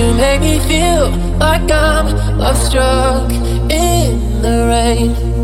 You make me feel like I'm love struck in the rain.